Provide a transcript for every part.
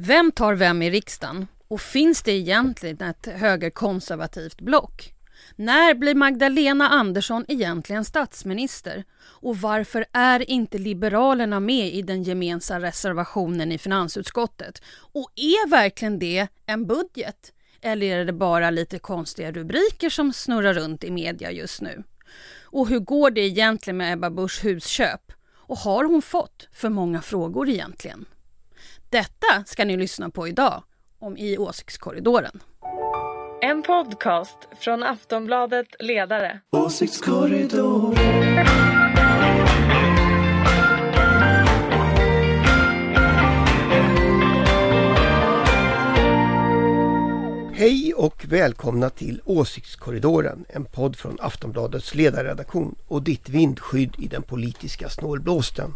Vem tar vem i riksdagen? Och finns det egentligen ett högerkonservativt block? När blir Magdalena Andersson egentligen statsminister? Och varför är inte Liberalerna med i den gemensamma reservationen i finansutskottet? Och är verkligen det en budget? Eller är det bara lite konstiga rubriker som snurrar runt i media just nu? Och hur går det egentligen med Ebba Buschs husköp? Och har hon fått för många frågor egentligen? Detta ska ni lyssna på idag om i Åsiktskorridoren. En podcast från Aftonbladet Ledare. Åsiktskorridoren. Hej och välkomna till Åsiktskorridoren, en podd från Aftonbladets ledarredaktion och ditt vindskydd i den politiska snålblåsten.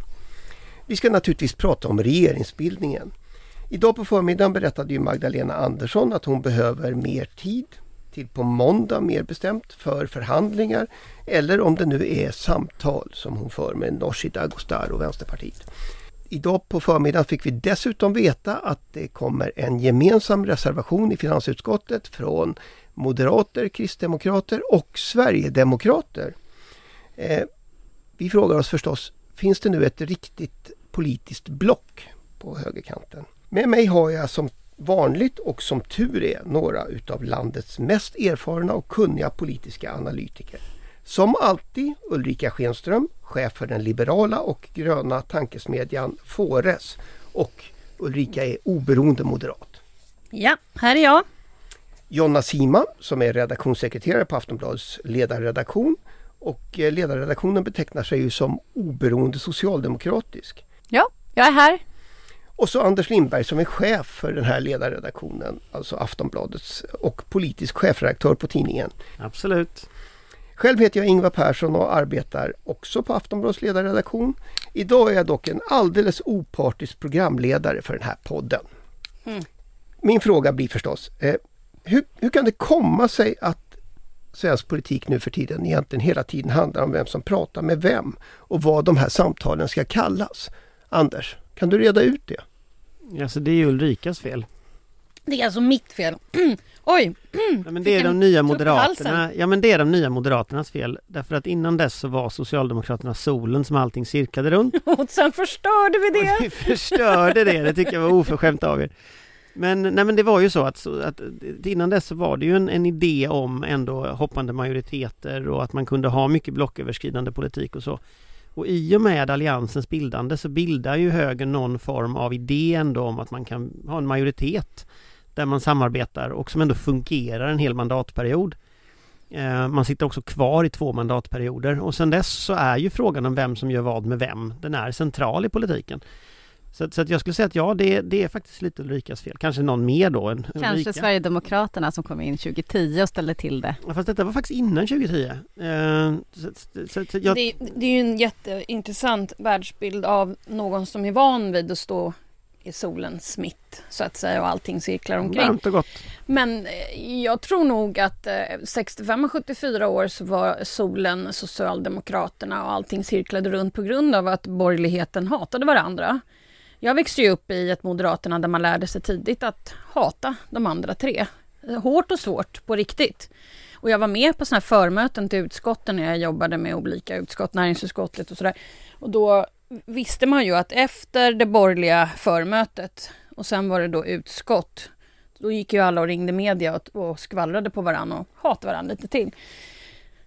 Vi ska naturligtvis prata om regeringsbildningen. Idag på förmiddagen berättade ju Magdalena Andersson att hon behöver mer tid, till på måndag mer bestämt, för förhandlingar eller om det nu är samtal som hon för med Nooshi Dadgostar och Vänsterpartiet. Idag på förmiddagen fick vi dessutom veta att det kommer en gemensam reservation i finansutskottet från Moderater, Kristdemokrater och Sverigedemokrater. Eh, vi frågar oss förstås, finns det nu ett riktigt politiskt block på högerkanten? Med mig har jag som vanligt och som tur är några utav landets mest erfarna och kunniga politiska analytiker. Som alltid Ulrika Schenström, chef för den liberala och gröna tankesmedjan Fores. Och Ulrika är oberoende moderat. Ja, här är jag. Jonna Sima som är redaktionssekreterare på Aftonbladets ledarredaktion. Och eh, ledarredaktionen betecknar sig ju som oberoende socialdemokratisk. Ja, jag är här. Och så Anders Lindberg som är chef för den här ledarredaktionen, alltså Aftonbladets och politisk chefredaktör på tidningen. Absolut. Själv heter jag Ingvar Persson och arbetar också på Aftonbladets ledarredaktion. Idag är jag dock en alldeles opartisk programledare för den här podden. Mm. Min fråga blir förstås, eh, hur, hur kan det komma sig att svensk politik nu för tiden egentligen hela tiden handlar om vem som pratar med vem och vad de här samtalen ska kallas? Anders, kan du reda ut det? Alltså det är ju Ulrikas fel. Det är alltså mitt fel. Oj! Ja, men det är de nya moderaterna. Ja men det är de nya moderaternas fel. Därför att innan dess så var Socialdemokraterna solen som allting cirklade runt. Och sen förstörde vi Och det. ni förstörde det, det tycker jag var oförskämt av er. Men, nej, men det var ju så att, att innan dess så var det ju en, en idé om ändå hoppande majoriteter och att man kunde ha mycket blocköverskridande politik och så. Och i och med alliansens bildande så bildar ju högern någon form av idé ändå om att man kan ha en majoritet där man samarbetar och som ändå fungerar en hel mandatperiod. Eh, man sitter också kvar i två mandatperioder och sen dess så är ju frågan om vem som gör vad med vem, den är central i politiken. Så, att- så att jag skulle säga att ja, det, det är faktiskt lite Ulrikas fel. Kanske någon mer då än Kanske Ulrika. Sverigedemokraterna som kom in 2010 och ställde till det. Ja, Fast detta var faktiskt innan 2010. Eh, så, så, så, jag, det, det är ju en jätteintressant världsbild av någon som är van vid att stå i solens mitt så att säga och allting cirklar omkring. Varmt och gott. Men eh, jag tror nog att eh, 65 och 74 år så var solen Socialdemokraterna och allting cirklade runt på grund av att borgerligheten hatade varandra. Jag växte ju upp i ett Moderaterna där man lärde sig tidigt att hata de andra tre. Hårt och svårt, på riktigt. Och jag var med på såna här förmöten till utskotten när jag jobbade med olika utskott, näringsutskottet och sådär. Och då visste man ju att efter det borgerliga förmötet och sen var det då utskott. Då gick ju alla och ringde media och, och skvallrade på varandra och hatade varandra lite till.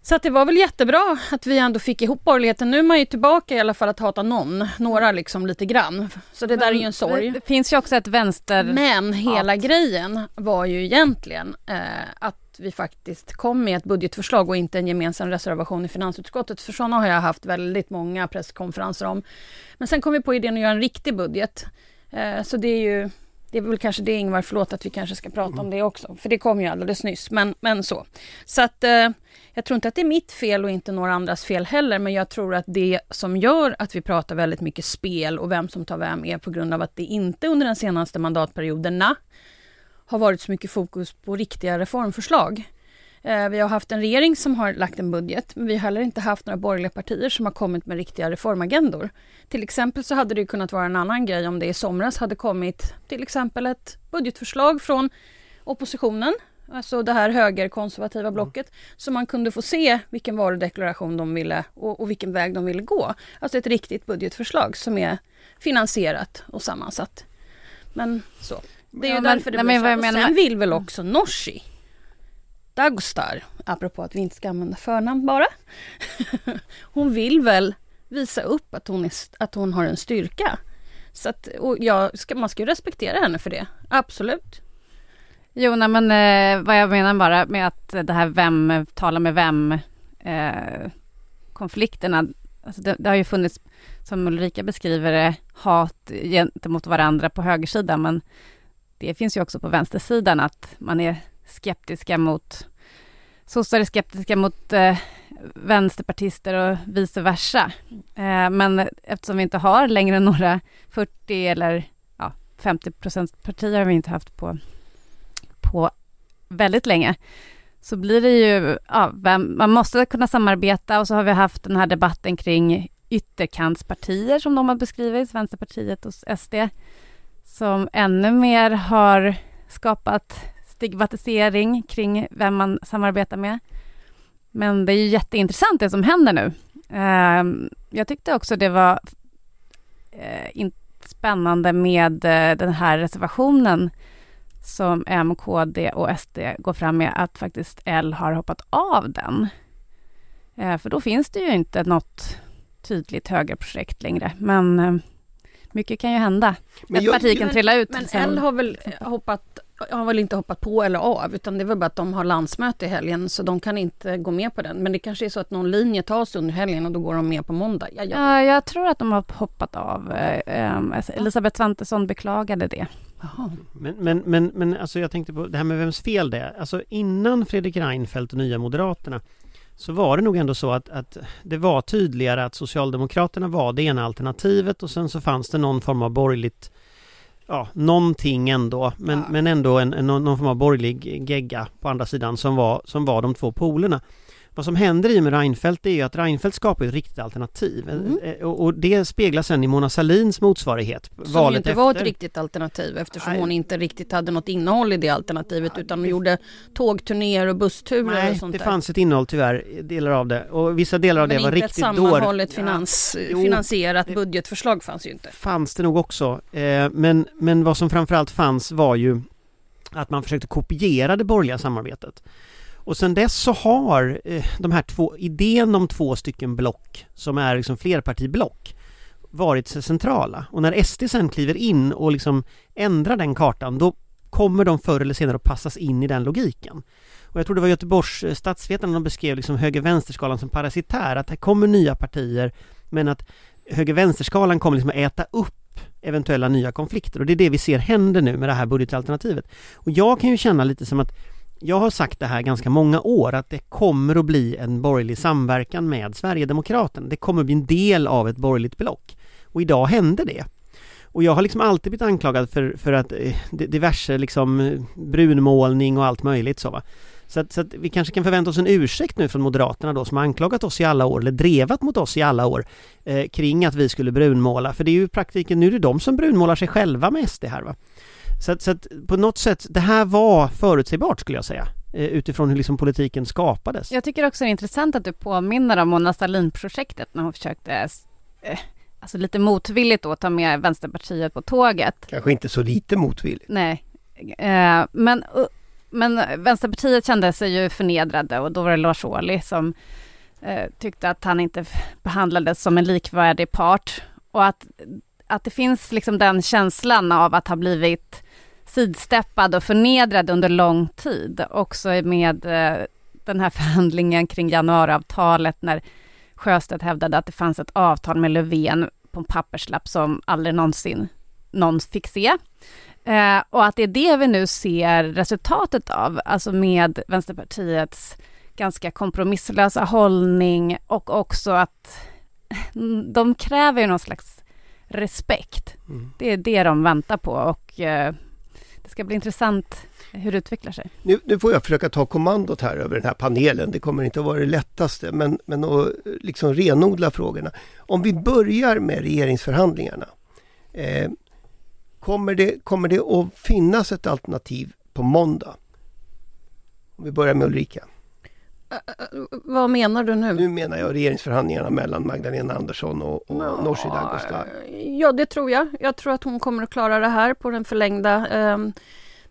Så att det var väl jättebra att vi ändå fick ihop borgerligheten. Nu är man ju tillbaka i alla fall att hata någon, några liksom lite grann. Så det där är ju en sorg. Det finns ju också ett vänster... Men hela Hat. grejen var ju egentligen eh, att vi faktiskt kom med ett budgetförslag och inte en gemensam reservation i finansutskottet. För sådana har jag haft väldigt många presskonferenser om. Men sen kom vi på idén att göra en riktig budget. Eh, så det är ju det är väl kanske det Ingvar, förlåt att vi kanske ska prata om det också. För det kom ju alldeles nyss, men, men så. Så att eh, jag tror inte att det är mitt fel och inte några andras fel heller, men jag tror att det som gör att vi pratar väldigt mycket spel och vem som tar vem är på grund av att det inte under den senaste mandatperioderna har varit så mycket fokus på riktiga reformförslag. Eh, vi har haft en regering som har lagt en budget, men vi har heller inte haft några borgerliga partier som har kommit med riktiga reformagendor. Till exempel så hade det kunnat vara en annan grej om det i somras hade kommit till exempel ett budgetförslag från oppositionen, alltså det här högerkonservativa blocket, så man kunde få se vilken varudeklaration de ville och, och vilken väg de ville gå. Alltså ett riktigt budgetförslag som är finansierat och sammansatt. Men så. Det är Ja, ju men- därför det nej, blir men så. menar Sen vill väl också Nooshi Dagostar, apropå att vi inte ska använda förnamn bara. hon vill väl visa upp att hon, är, att hon har en styrka. Så att, och jag ska, man ska ju respektera henne för det, absolut. Jo, nej, men eh, vad jag menar bara med att det här vem talar med vem eh, konflikterna, alltså det, det har ju funnits, som Ulrika beskriver det, hat gentemot varandra på högersidan, men det finns ju också på vänstersidan att man är skeptiska mot, sossar är skeptiska mot eh, vänsterpartister och vice versa. Eh, men eftersom vi inte har längre några 40 eller ja, 50 procent partier har vi inte haft på på väldigt länge, så blir det ju, ja, vem, man måste kunna samarbeta och så har vi haft den här debatten kring ytterkantspartier som de har beskrivits, Vänsterpartiet och SD, som ännu mer har skapat stigmatisering kring vem man samarbetar med. Men det är ju jätteintressant det som händer nu. Ehm, jag tyckte också det var eh, spännande med eh, den här reservationen som M, KD och SD går fram med att faktiskt L har hoppat av den. Eh, för då finns det ju inte något tydligt högerprojekt längre. Men eh, mycket kan ju hända. Men Ett jag- parti kan men- trilla ut. Men sen- L har väl hoppat, har väl inte hoppat på eller av, utan det är väl bara att de har landsmöte i helgen, så de kan inte gå med på den. Men det kanske är så att någon linje tas under helgen och då går de med på måndag. Ja, ja. Ja, jag tror att de har hoppat av. Eh, Elisabeth Svantesson beklagade det. Men, men, men, men alltså jag tänkte på det här med vems fel det är. Alltså innan Fredrik Reinfeldt och Nya Moderaterna så var det nog ändå så att, att det var tydligare att Socialdemokraterna var det ena alternativet och sen så fanns det någon form av borgerligt Ja, någonting ändå, men, Ja. men ändå en, en, någon form av borgerlig gegga på andra sidan som var, som var de två polerna. Vad som händer i och med Reinfeldt är ju att Reinfeldt skapar ett riktigt alternativ Mm. Eh, och, och det speglas sen i Mona Sahlins motsvarighet. Som valet inte var ett efter. riktigt alternativ eftersom Nej. hon inte riktigt hade något innehåll i det alternativet utan hon gjorde tågturnéer och bussturer och Nej, sånt det där. fanns ett innehåll tyvärr, delar av det. Och vissa delar av Men det var inte ett riktigt dåligt. sammanhållet finans, jo, finansierat det- budgetförslag fanns ju inte. fanns det nog också. Eh, men, men vad som framförallt fanns var ju att man försökte kopiera det borgerliga samarbetet. Och sen dess så har eh, de här två, idén om två stycken block som är liksom flerpartiblock varit så centrala. Och när SD sen kliver in och liksom ändrar den kartan då kommer de förr eller senare att passas in i den logiken. Och jag tror det var Göteborgs eh, statsvetare som beskrev liksom höger-vänsterskalan som parasitär, att här kommer nya partier men att höger-vänsterskalan kommer liksom att äta upp eventuella nya konflikter och det är det vi ser händer nu med det här budgetalternativet. Och jag kan ju känna lite som att jag har sagt det här ganska många år att det kommer att bli en borgerlig samverkan med Sverigedemokraterna. Det kommer att bli en del av ett borgerligt block. Och idag hände det. Och jag har liksom alltid blivit anklagad för, för att eh, diverse liksom eh, brunmålning och allt möjligt så va. Så att, så att vi kanske kan förvänta oss en ursäkt nu från Moderaterna då som har anklagat oss i alla år, eller drevat mot oss i alla år eh, kring att vi skulle brunmåla. För det är ju i praktiken, nu är det de som brunmålar sig själva med SD här va. Så att, så att på något sätt, det här var förutsägbart skulle jag säga. eh, Utifrån hur liksom politiken skapades. Jag tycker också det är intressant att du påminner om Mona Sahlin-projektet när hon försökte, eh, alltså lite motvilligt då, ta med Vänsterpartiet på tåget. Kanske inte så lite motvilligt. Nej, eh, men, men Vänsterpartiet kände sig ju förnedrade och då var det Lars Ohly som tyckte att han inte behandlades som en likvärdig part och att, att det finns liksom den känslan av att ha blivit sidsteppad och förnedrad under lång tid, också med eh, den här förhandlingen kring januariavtalet när Sjöstedt hävdade att det fanns ett avtal med Löfven på en papperslapp som aldrig någonsin någon fick se. Eh, och att det är det vi nu ser resultatet av, alltså med Vänsterpartiets ganska kompromisslösa hållning och också att de kräver ju någon slags respekt. Mm. Det är det de väntar på och eh, ska bli intressant hur det utvecklar sig. Nu, nu får jag försöka ta kommandot här över den här panelen. Det kommer inte att vara det lättaste, men, men att eh, liksom renodla frågorna. Om vi börjar med regeringsförhandlingarna. Eh, kommer, det, kommer det att finnas ett alternativ på måndag? Om vi börjar med Ulrika. Vad menar du nu? Nu menar jag regeringsförhandlingarna mellan Magdalena Andersson och, och Ja, Nooshi Dadgostar. Ja, det tror jag. Jag tror att hon kommer att klara det här på den förlängda. ehm,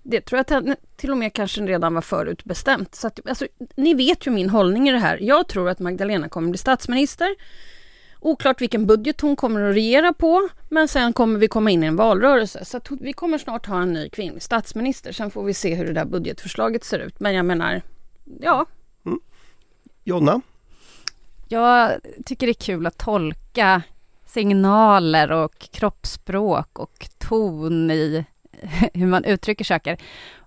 det tror jag till och med kanske redan var förutbestämt. Så att, alltså, ni vet ju min hållning i det här. Jag tror att Magdalena kommer bli statsminister. Oklart vilken budget hon kommer att regera på, men sen kommer vi komma in i en valrörelse. Så vi kommer snart ha en ny kvinnlig statsminister. Sen får vi se hur det där budgetförslaget ser ut. Men jag menar, ja, Jonna? Jag tycker det är kul att tolka signaler och kroppsspråk och ton i hur man uttrycker saker.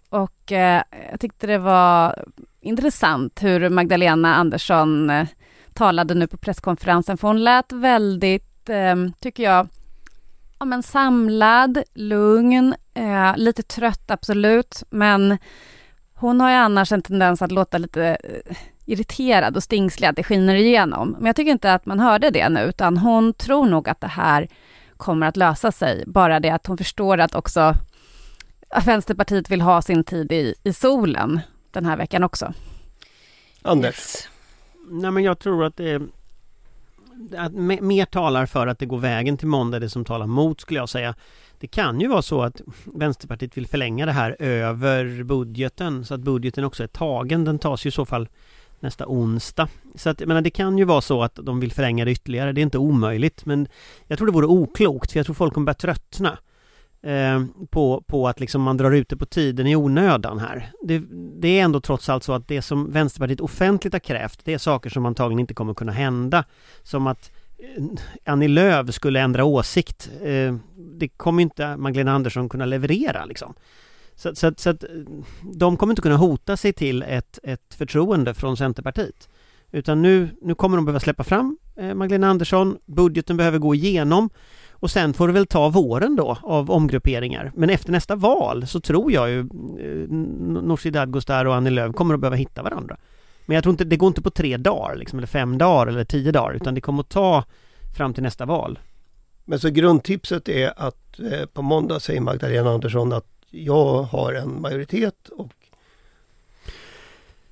Och eh, jag tyckte det var intressant hur Magdalena Andersson eh, talade nu på presskonferensen, för hon lät väldigt, eh, tycker jag, ja, men samlad, lugn, eh, lite trött absolut, men hon har ju annars en tendens att låta lite eh, irriterad och stingslig, att det skiner igenom. Men jag tycker inte att man hörde det nu, utan hon tror nog att det här kommer att lösa sig. Bara det att hon förstår att också att Vänsterpartiet vill ha sin tid i, i solen den här veckan också. Anders? Nej men jag tror att det att me- mer talar för att det går vägen till måndag det som talar mot skulle jag säga. Det kan ju vara så att Vänsterpartiet vill förlänga det här över budgeten så att budgeten också är tagen. Den tas ju i så fall nästa onsdag. Så att, jag menar, det kan ju vara så att de vill förlänga det ytterligare. Det är inte omöjligt men jag tror det vore oklokt för jag tror folk kommer börja tröttna eh, på, på att liksom man drar ut det på tiden i onödan här. Det, det är ändå trots allt så att det som Vänsterpartiet offentligt har krävt det är saker som antagligen inte kommer kunna hända. Som att eh, Annie Lööf skulle ändra åsikt. Eh, det kommer inte Magdalena Andersson kunna leverera liksom. Så, så, att- så att de kommer inte kunna hota sig till ett, ett förtroende från Centerpartiet. Utan nu, nu kommer de behöva släppa fram eh, Magdalena Andersson, budgeten behöver gå igenom och sen får det väl ta våren då av omgrupperingar. Men efter nästa val så tror jag ju eh, Nooshi Dadgostar och Annie Lööf kommer att behöva hitta varandra. Men jag tror inte, det går inte på tre dagar liksom, eller fem dagar eller tio dagar utan det kommer att ta fram till nästa val. Men så grundtipset är att eh, på måndag säger Magdalena Andersson att jag har en majoritet och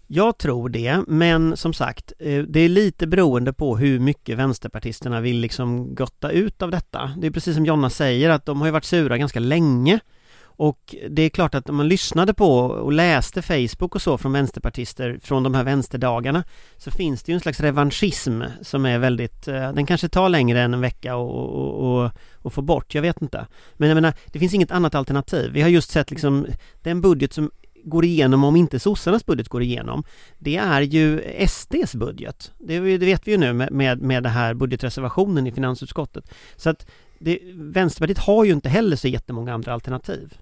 Jag tror det, men som sagt, eh, det är lite beroende på hur mycket vänsterpartisterna vill liksom gotta ut av detta. Det är precis som Jonna säger att de har ju varit sura ganska länge. Och det är klart att om man lyssnade på och läste Facebook och så från vänsterpartister från de här vänsterdagarna så finns det ju en slags revanschism som är väldigt, eh, den kanske tar längre än en vecka och, och, och, och få bort, jag vet inte. Men jag menar, det finns inget annat alternativ. Vi har just sett liksom den budget som går igenom om inte sossarnas budget går igenom det är ju SDs budget. Det, det vet vi ju nu med, med, med den här budgetreservationen i finansutskottet. Så att det, Vänsterpartiet har ju inte heller så jättemånga andra alternativ.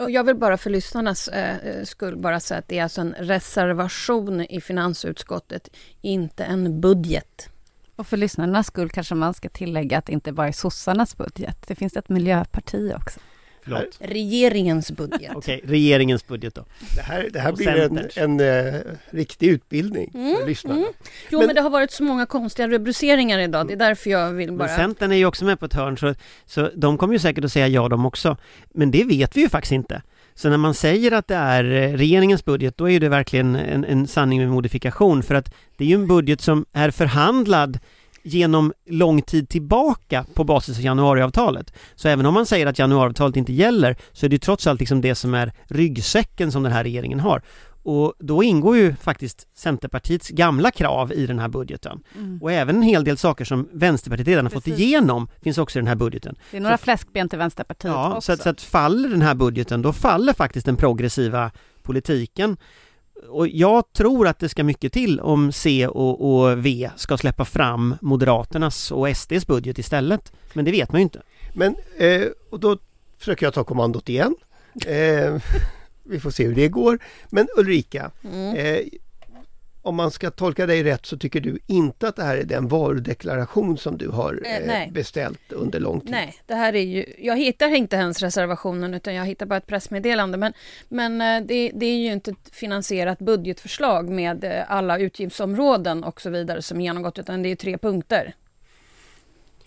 Och jag vill bara för lyssnarnas eh, eh, skull bara säga att det är alltså en reservation i finansutskottet, inte en budget. Och för lyssnarnas skull kanske man ska tillägga att det inte bara är sossarnas budget. Det finns ett miljöparti också. Förlåt. Regeringens budget. Okej, regeringens budget då. det här, det här blir en, en eh, riktig utbildning för Mm, lyssnarna. mm. Jo, Men- men, det har varit så många konstiga rubriceringar idag. Det är därför jag vill Men bara... Centern är ju också med på ett hörn så, så de kommer ju säkert att säga ja de också. Men det vet vi ju faktiskt inte. Så när man säger att det är eh, regeringens budget, då är det verkligen en, en sanning med modifikation. För att det är ju en budget som är förhandlad genom lång tid tillbaka på basis av januariavtalet. Så även om man säger att januariavtalet inte gäller så är det trots allt liksom det som är ryggsäcken som den här regeringen har. Och då ingår ju faktiskt Centerpartiets gamla krav i den här budgeten. Och även en hel del saker som Vänsterpartiet redan har fått Precis. igenom finns också i den här budgeten. Det är några Så- fläskben till Vänsterpartiet Ja, också. så att, så att faller den här budgeten, då faller faktiskt den progressiva politiken. Och jag tror att det ska mycket till om C och, och V ska släppa fram Moderaternas och SDs budget istället. Men det vet man ju inte. Men, eh, och då försöker jag ta kommandot igen. Eh, vi får se hur det går. Men Ulrika, Mm. eh, om man ska tolka dig rätt så tycker du inte att det här är den varudeklaration som du har Eh, eh, beställt under lång tid? Nej, det här är ju, jag hittar inte ens reservationen utan jag hittar bara ett pressmeddelande. Men, men eh, det, det är ju inte ett finansierat budgetförslag med eh, alla utgiftsområden och så vidare som genomgått utan det är tre punkter.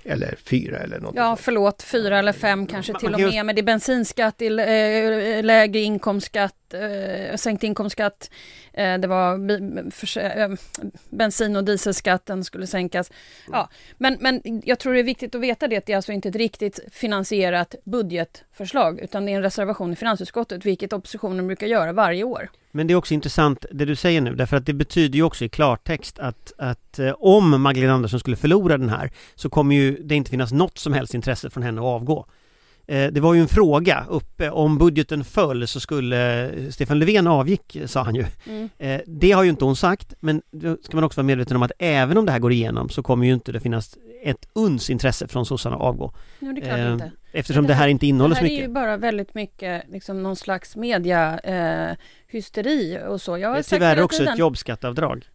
Eller fyra eller något. Ja, förlåt, fyra eller fem kanske Man- till och med. Men det är bensinskatt, lägre inkomstskatt, sänkt inkomstskatt. Eh, det var eh, bensin och dieselskatten skulle sänkas. Ja, men, men jag tror det är viktigt att veta det att det är alltså inte ett riktigt finansierat budgetförslag utan det är en reservation i finansutskottet, vilket oppositionen brukar göra varje år. Men det är också intressant det du säger nu, därför att det betyder ju också i klartext att, att eh, om Magdalena Andersson skulle förlora den här så kommer ju det inte finnas något som helst intresse från henne att avgå. Eh, det var ju en fråga uppe, om budgeten föll så skulle eh, Stefan Löfven avgick, sa han ju. Mm. Eh, det har ju inte hon sagt, men då ska man också vara medveten om att även om det här går igenom så kommer ju inte det finnas ett uns intresse från sossarna att avgå. Jo, det Eh, inte. Eftersom det det här här- inte innehåller det så här är ju mycket. bara väldigt mycket liksom någon slags media eh, hysteri och så. Jag har Det är tyvärr också tiden. ett jobbskatteavdrag.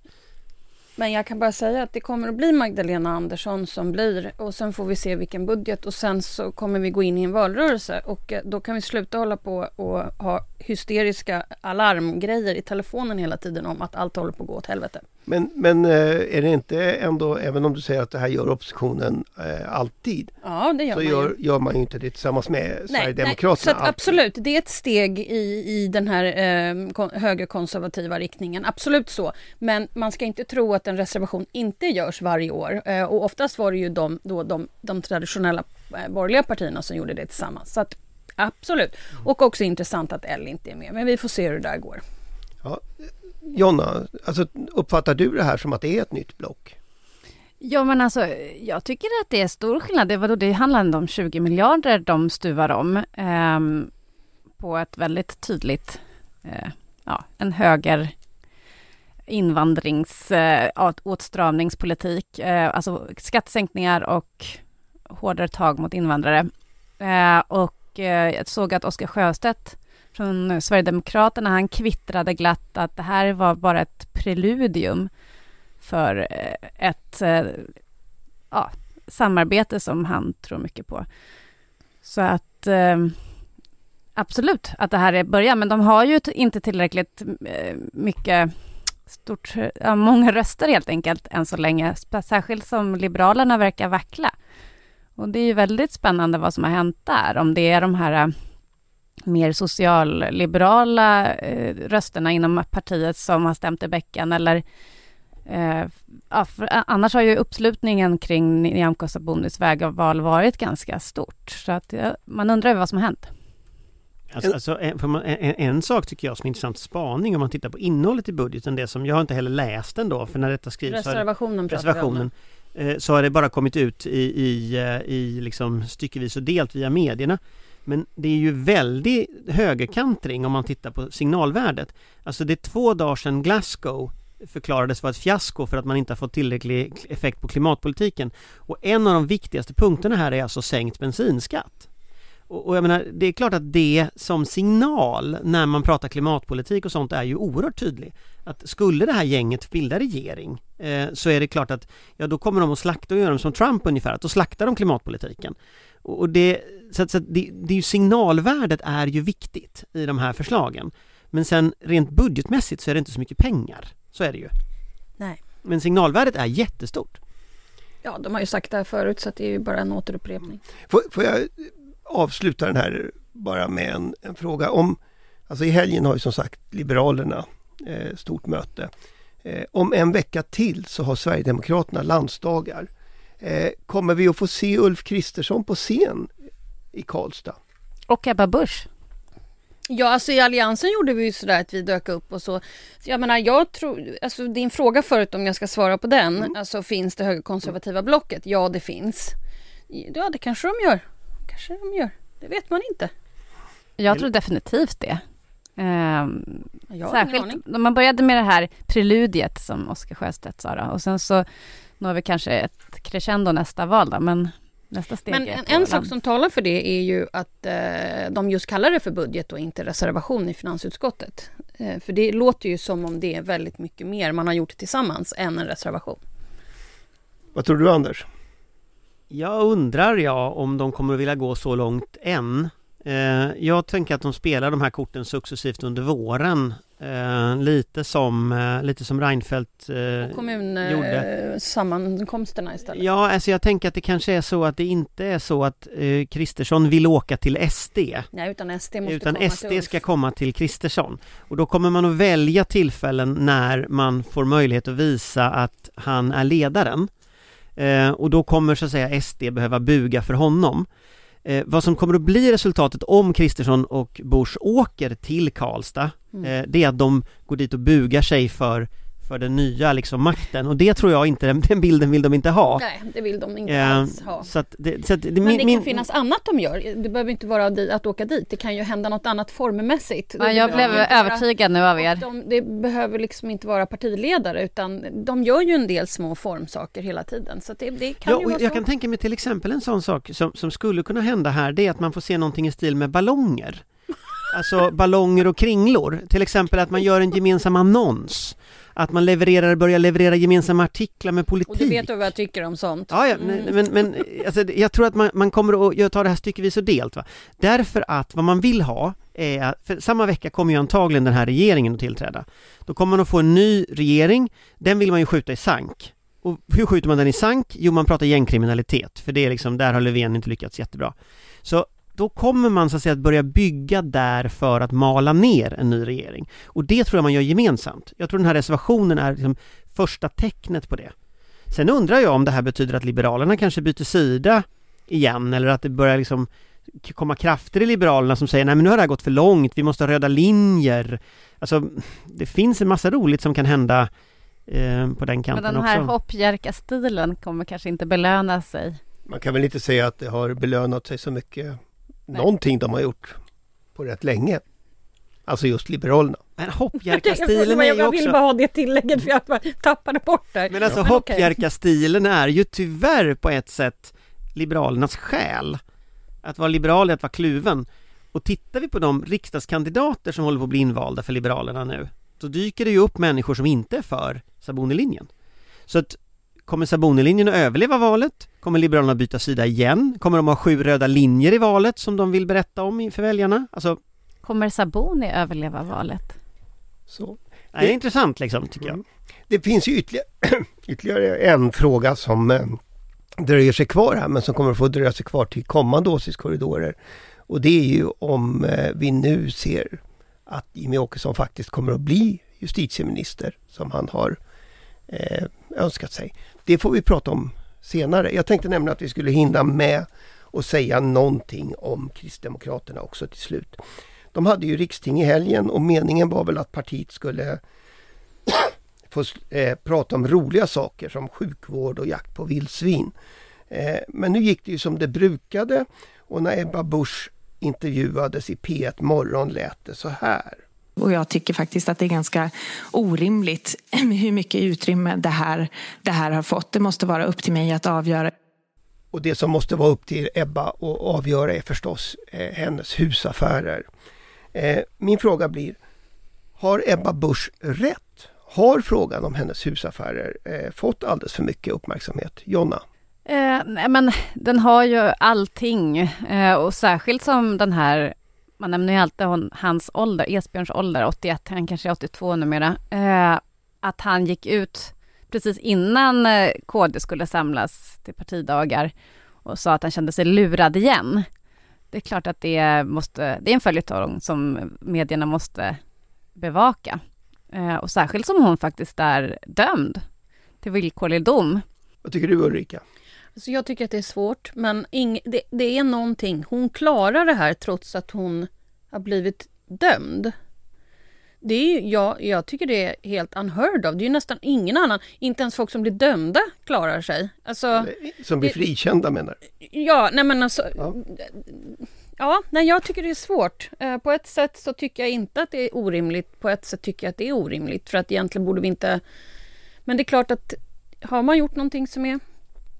Men jag kan bara säga att det kommer att bli Magdalena Andersson som blir och sen får vi se vilken budget och sen så kommer vi gå in i en valrörelse och eh, då kan vi sluta hålla på och ha hysteriska alarmgrejer i telefonen hela tiden om att allt håller på att gå åt helvete. Men, men eh, är det inte ändå, även om du säger att det här gör oppositionen eh, alltid, Ja, det gör så man gör, ju. gör man ju inte det tillsammans med Nej, nej, Sverigedemokraterna. så att alltid. absolut, det är ett steg i, i den här eh, kon- högerkonservativa riktningen. Absolut så. Men man ska inte tro att en reservation inte görs varje år. Eh, och oftast var det ju de, då de, de traditionella eh, borgerliga partierna som gjorde det tillsammans. Så att absolut. Och också intressant att L inte är med. Men vi får se hur det där går. Jonna, alltså, uppfattar du det här som att det är ett nytt block? Ja men alltså, jag tycker att det är stor skillnad. Det, vadå, det handlar ändå om 20 miljarder de stuvar om. ehm, på ett väldigt tydligt, eh, ja, en höger invandringsåtstramningspolitik, eh, eh, alltså skattesänkningar och hårdare tag mot invandrare. Eh, och jag såg att Oskar Sjöstedt från Sverigedemokraterna, han kvittrade glatt att det här var bara ett preludium för ett ja, samarbete som han tror mycket på. Så att absolut att det här är början, men de har ju inte tillräckligt mycket stort, ja, många röster helt enkelt än så länge, särskilt som Liberalerna verkar vackla. Och det är ju väldigt spännande vad som har hänt där, om det är de här eh, mer socialliberala eh, rösterna inom partiet som har stämt i bäcken eller Eh, ja, för eh, annars har ju uppslutningen kring Nyamko Sabunis vägval varit ganska stort. Så att ja, man undrar ju vad som har hänt. Alltså, alltså, en, en, en sak tycker jag som är intressant spaning om man tittar på innehållet i budgeten, det som jag har inte heller läst den då, för när detta skrivs det- Reservationen om reservationen eh, så har det bara kommit ut i, i, eh, i liksom styckevis och delt via medierna. Men det är ju väldigt högerkantring om man tittar på signalvärdet. Alltså det är två dagar sedan Glasgow förklarades vara ett fiasko för att man inte har fått tillräcklig effekt på klimatpolitiken. Och en av de viktigaste punkterna här är alltså sänkt bensinskatt. Och, och jag menar, det är klart att det som signal när man pratar klimatpolitik och sånt är ju oerhört tydlig. Att skulle det här gänget bilda regering eh, så är det klart att ja, då kommer de att slakta och göra dem som Trump ungefär, att då slaktar de klimatpolitiken. Och, och det, så, att- så att det, det är ju signalvärdet är ju viktigt i de här förslagen. Men sen rent budgetmässigt så är det inte så mycket pengar. Så är det ju. Nej. Men signalvärdet är jättestort. Ja, de har ju sagt det här förut så att det är ju bara en återupprepning. Får, får jag avsluta den här bara med en, en fråga om, alltså i helgen har ju som sagt Liberalerna eh, stort möte. Eh, om en vecka till så har Sverigedemokraterna landsdagar. Eh, kommer vi att få se Ulf Kristersson på scen i Karlstad? Och Ebba Busch. Ja, alltså i Alliansen gjorde vi ju sådär att vi dök upp och så. Jag menar, jag tror, alltså din fråga förut om jag ska svara på den, alltså finns det högerkonservativa blocket? Ja, det finns. Ja, det kanske de gör. Kanske de gör. Det vet man inte. Jag tror definitivt det. Ehm, Jag särskilt när man började med det här preludiet som Oskar Sjöstedt sa då, och sen så når vi kanske ett crescendo nästa val då, men nästa steg Men är en, en sak som talar för det är ju att eh, de just kallar det för budget och inte reservation i finansutskottet. Eh, För det låter ju som om det är väldigt mycket mer man har gjort tillsammans än en reservation. Vad tror du Anders? Jag undrar jag om de kommer att vilja gå så långt än. Eh, jag tänker att de spelar de här korten successivt under våren. Eh, lite som, eh, lite som Reinfeldt eh, gjorde. Kommunsammankomsterna istället. Ja, alltså jag tänker att det kanske är så att det inte är så att Kristersson vill åka till SD. Nej, utan SD måste Utan komma SD till ska komma till Kristersson. Och då kommer man att välja tillfällen när man får möjlighet att visa att han är ledaren. Eh, och då kommer så att säga SD behöva buga för honom. Eh, vad som kommer att bli resultatet om Kristersson och Bush åker till Karlstad, Mm. eh, det är att de går dit och bugar sig för, för den nya liksom makten. Och det tror jag inte, den bilden vill de inte ha. Nej, det vill de inte Eh, alls ha. så att det, så att det, Men min, det min, kan finnas annat de gör. Det behöver inte vara att åka dit. Det kan ju hända något annat formmässigt. Ja, jag blev övertygad nu av er. De, det behöver liksom inte vara partiledare utan de gör ju en del små formsaker hela tiden. Så det, det kan Ja, ju vara jag så. kan tänka mig till exempel en sån sak som, som skulle kunna hända här, det är att man får se någonting i stil med ballonger. Alltså ballonger och kringlor. Till exempel att man gör en gemensam annons. Att man levererar, börjar leverera gemensamma artiklar med politik. Och du vet vad jag tycker om sånt. Ja, ja Mm. men, men alltså, jag tror att man, man kommer att ta det här styckevis och delt. Va? Därför att vad man vill ha är, att- för samma vecka kommer ju antagligen den här regeringen att tillträda. Då kommer man att få en ny regering, den vill man ju skjuta i sank. Och hur skjuter man den i sank? Jo, man pratar gängkriminalitet, för det är liksom, där har Löfven inte lyckats jättebra. Så då kommer man så att säga att börja bygga där för att mala ner en ny regering. Och det tror jag man gör gemensamt. Jag tror den här reservationen är liksom första tecknet på det. Sen undrar jag om det här betyder att Liberalerna kanske byter sida igen eller att det börjar liksom komma krafter i Liberalerna som säger nej men nu har det här gått för långt, vi måste ha röda linjer. Alltså det finns en massa roligt som kan hända eh, på den Men kanten den här också. hoppjerka-stilen kommer kanske inte belöna sig. Man kan väl inte säga att det har belönat sig så mycket. Någonting de har gjort på rätt länge. Alltså just Liberalerna. Men hoppjerka-stilen är ju jag vill också... bara ha det tillägget för jag bara tappade bort det. Men alltså okej. hoppjerka-stilen är ju tyvärr på ett sätt Liberalernas själ. Att vara liberal är att vara kluven. Och tittar vi på de riksdagskandidater som håller på att bli invalda för Liberalerna nu, då dyker det ju upp människor som inte är för Sabonilinjen. Så att kommer Sabonilinjen att överleva valet? Kommer Liberalerna byta sida igen? Kommer de ha sju röda linjer i valet som de vill berätta om inför väljarna? Alltså, Kommer Saboni överleva valet? Så. det är intressant liksom, tycker jag. Mm. Det finns ju ytterligare, ytterligare en fråga som eh, dröjer sig kvar här men som kommer att få dröja sig kvar till kommande åsiktskorridorer. Och det är ju om eh, vi nu ser att Jimmy Åkesson faktiskt kommer att bli justitieminister som han har eh, önskat sig. Det får vi prata om senare. Jag tänkte nämligen att vi skulle hinna med och säga någonting om Kristdemokraterna också till slut. De hade ju riksting i helgen och meningen var väl att partiet skulle få eh, prata om roliga saker som sjukvård och jakt på vildsvin. Eh, men nu gick det ju som det brukade och när Ebba Busch intervjuades i P1 Morgon lät det så här. Och jag tycker faktiskt att det är ganska orimligt hur mycket utrymme det här, det här har fått. Det måste vara upp till mig att avgöra. Och det som måste vara upp till Ebba att avgöra är förstås eh, hennes husaffärer. Eh, min fråga blir, har Ebba Busch rätt? Har frågan om hennes husaffärer eh, fått alldeles för mycket uppmärksamhet? Jonna? Eh, nej, men den har ju allting eh, och särskilt som den här, man nämner ju alltid hon, hans ålder, Esbjörns ålder, 81, han kanske är 82 numera, eh, att han gick ut precis innan eh, KD skulle samlas till partidagar och sa att han kände sig lurad igen. Det är klart att det måste, det är en följetong som medierna måste bevaka. Eh, och särskilt som hon faktiskt är dömd till villkorlig dom. Vad tycker du Ulrika? Alltså jag tycker att det är svårt, men ing, det, det är någonting. Hon klarar det här trots att hon har blivit dömd. Det är ju, jag, jag tycker det är helt unheard of. Det är ju nästan ingen annan, inte ens folk som blir dömda klarar sig. Alltså, Som blir det- frikända menar ja, nej men alltså... Ja. Ja, nej jag tycker det är svårt. Eh, På ett sätt så tycker jag inte att det är orimligt, på ett sätt tycker jag att det är orimligt. För att egentligen borde vi inte... Men det är klart att har man gjort någonting som är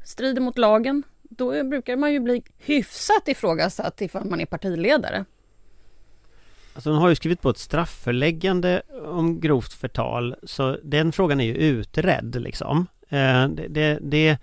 strider mot lagen, då brukar man ju bli hyfsat ifrågasatt ifall man är partiledare. Alltså hon har ju skrivit på ett strafföreläggande om grovt förtal så den frågan är ju utredd liksom. Eh, det, det, det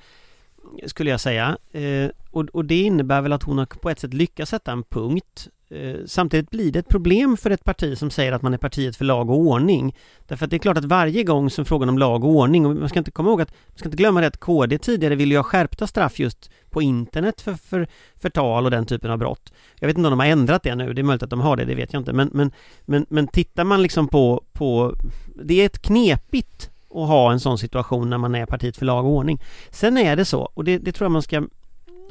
skulle jag säga. Eh, och, och, det innebär väl att hon har på ett sätt lyckats sätta en punkt. Eh, samtidigt blir det ett problem för ett parti som säger att man är partiet för lag och ordning. Därför att det är klart att varje gång som frågan om lag och ordning, och man ska inte komma ihåg att, man ska inte glömma det att KD tidigare ville ju ha skärpta straff just på internet för, för förtal och den typen av brott. Jag vet inte om de har ändrat det nu, det är möjligt att de har det, det vet jag inte. Men, men, men, men tittar man liksom på, på, det är ett knepigt att ha en sån situation när man är partiet för lag och ordning. Sen är det så, och det, det tror jag man ska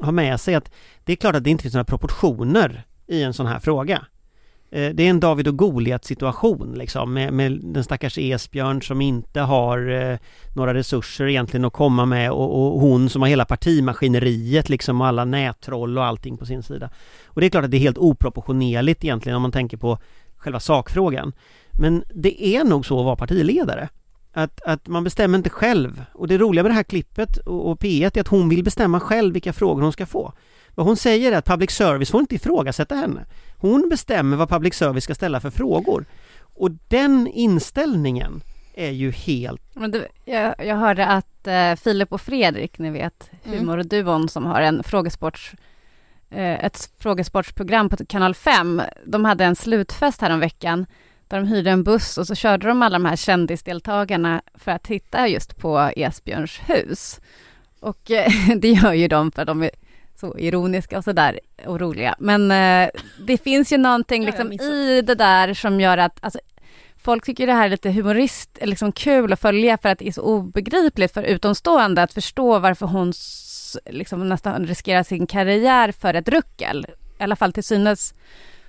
ha med sig att det är klart att det inte finns några proportioner i en sån här fråga. Eh, det är en David och Goliat situation liksom med, med, den stackars Esbjörn som inte har eh, några resurser egentligen att komma med och, och, hon som har hela partimaskineriet liksom och alla nättroll och allting på sin sida. Och det är klart att det är helt oproportionerligt egentligen om man tänker på själva sakfrågan. Men det är nog så att vara partiledare. Att, att man bestämmer inte själv. Och det roliga med det här klippet och, och P1 är att hon vill bestämma själv vilka frågor hon ska få. Vad hon säger är att public service får inte ifrågasätta henne. Hon bestämmer vad public service ska ställa för frågor. Och den inställningen är ju helt... Men du, jag, jag hörde att eh, Filip och Fredrik, ni vet, mm. humorduon som har en frågesports, eh, ett frågesportsprogram på kanal 5, de hade en slutfest här om veckan där de hyrde en buss och så körde de alla de här kändisdeltagarna för att titta just på Esbjörns hus. Och eh, det gör ju de för de är så ironiska och sådär och roliga. Men eh, det finns ju någonting liksom i det där som gör att alltså, folk tycker det här är lite humorist, liksom kul att följa för att det är så obegripligt för utomstående att förstå varför hon liksom nästan riskerar sin karriär för ett ruckel. I alla fall till synes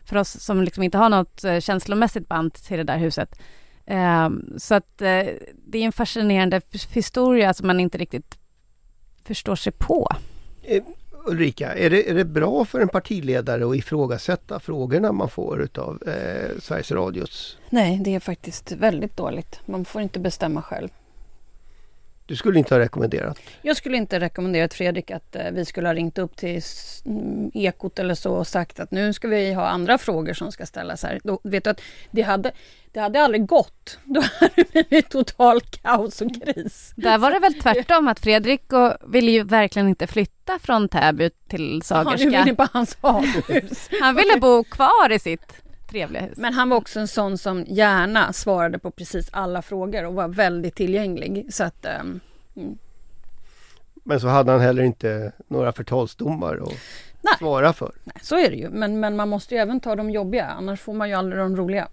för oss som liksom inte har något eh, känslomässigt band till det där huset. Um, så att uh, det är en fascinerande historia som man inte riktigt förstår sig på. Ulrika, är det, är det bra för en partiledare att ifrågasätta frågorna man får utav eh, Sveriges Radios? Nej, det är faktiskt väldigt dåligt. Man får inte bestämma själv. Du skulle inte ha rekommenderat? Jag skulle inte rekommenderat Fredrik att eh, vi skulle ha ringt upp till mm, Ekot eller så och sagt att nu ska vi ha andra frågor som ska ställas här. Då, vet du att det hade, det hade aldrig gått. Då hade det blivit total kaos och kris. Där var det väl tvärtom att Fredrik och ville ju verkligen inte flytta från Täby till Sagerska. Han ville på hans hus. Han ville bo kvar i sitt trevliga hus. Men han var också en sån som gärna svarade på precis alla frågor och var väldigt tillgänglig. Så att, um, mm. Men så hade han heller inte några förtalsdomar att Nej. svara för. Nej, så är det ju. Men, men man måste ju även ta de jobbiga, annars får man ju aldrig de roliga.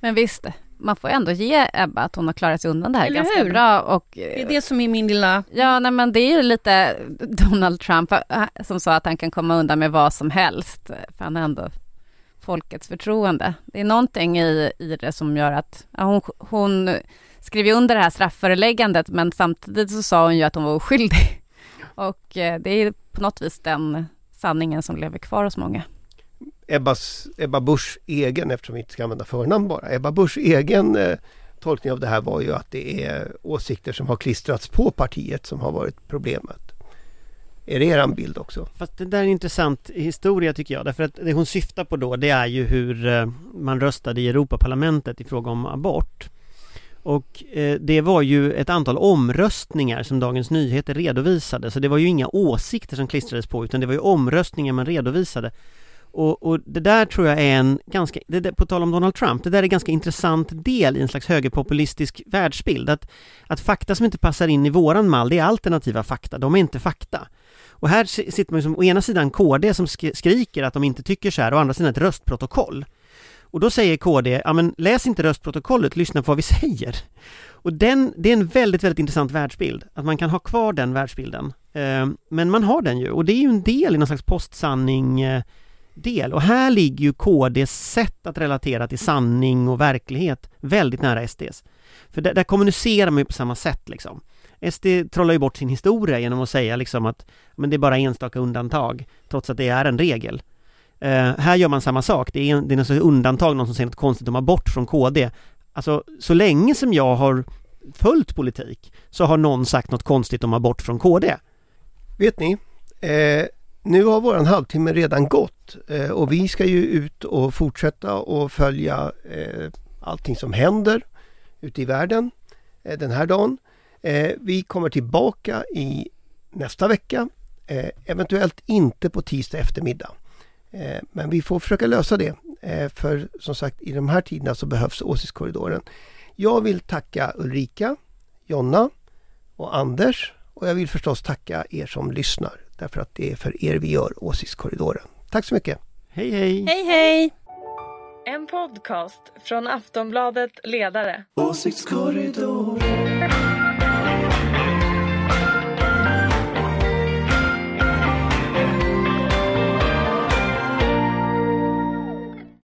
Men visst, man får ändå ge Ebba att hon har klarat sig undan det här Eller ganska hur? bra. Och, det är det som är min lilla... Ja, nej, men det är ju lite Donald Trump äh, som sa att han kan komma undan med vad som helst. För han har ändå folkets förtroende. Det är någonting i, i det som gör att ja, hon, hon skrev under det här strafföreläggandet men samtidigt så sa hon ju att hon var oskyldig. Och eh, det är på något vis den sanningen som lever kvar hos många. Ebbas, Ebba Buschs egen, eftersom vi inte ska använda förnamn bara, Ebba Buschs egen eh, tolkning av det här var ju att det är åsikter som har klistrats på partiet som har varit problemet. Är det eran bild också? Fast det där är en intressant historia tycker jag. Därför att det hon syftar på då det är ju hur eh, man röstade i Europaparlamentet i fråga om abort. Och eh, det var ju ett antal omröstningar som Dagens Nyheter redovisade. Så det var ju inga åsikter som klistrades på utan det var ju omröstningar man redovisade. Och, och, det där tror jag är en ganska, det på tal om Donald Trump, det där är en ganska intressant del i en slags högerpopulistisk världsbild. Att, att fakta som inte passar in i våran mall, det är alternativa fakta, de är inte fakta. Och här sitter man ju som å ena sidan KD som skriker att de inte tycker så här, och å andra sidan ett röstprotokoll. Och då säger KD, ja men läs inte röstprotokollet, lyssna på vad vi säger. Och den, det är en väldigt, väldigt intressant världsbild, att man kan ha kvar den världsbilden. Ehm, men man har den ju, och det är ju en del i någon slags postsanning-del. Eh, och här ligger ju KDs sätt att relatera till sanning och verklighet väldigt nära SDs. För där, där kommunicerar man ju på samma sätt liksom. SD trollar ju bort sin historia genom att säga liksom att men det är bara enstaka undantag, trots att det är en regel. Uh, här gör man samma sak, det är, det är något undantag, någon som säger något konstigt om abort från KD. Alltså, så länge som jag har följt politik så har någon sagt något konstigt om abort från KD. Vet ni, eh, nu har våran halvtimme redan gått eh, och vi ska ju ut och fortsätta och följa eh, allting som händer ute i världen eh, den här dagen. Eh, vi kommer tillbaka i nästa vecka, eh, eventuellt inte på tisdag eftermiddag. Eh, men vi får försöka lösa det. Eh, för som sagt, i de här tiderna så behövs Åsiktskorridoren. Jag vill tacka Ulrika, Jonna och Anders och jag vill förstås tacka er som lyssnar därför att det är för er vi gör Åsiktskorridoren. Tack så mycket! Hej hej! Hej hej! En podcast från Aftonbladet Ledare. Åsiktskorridoren.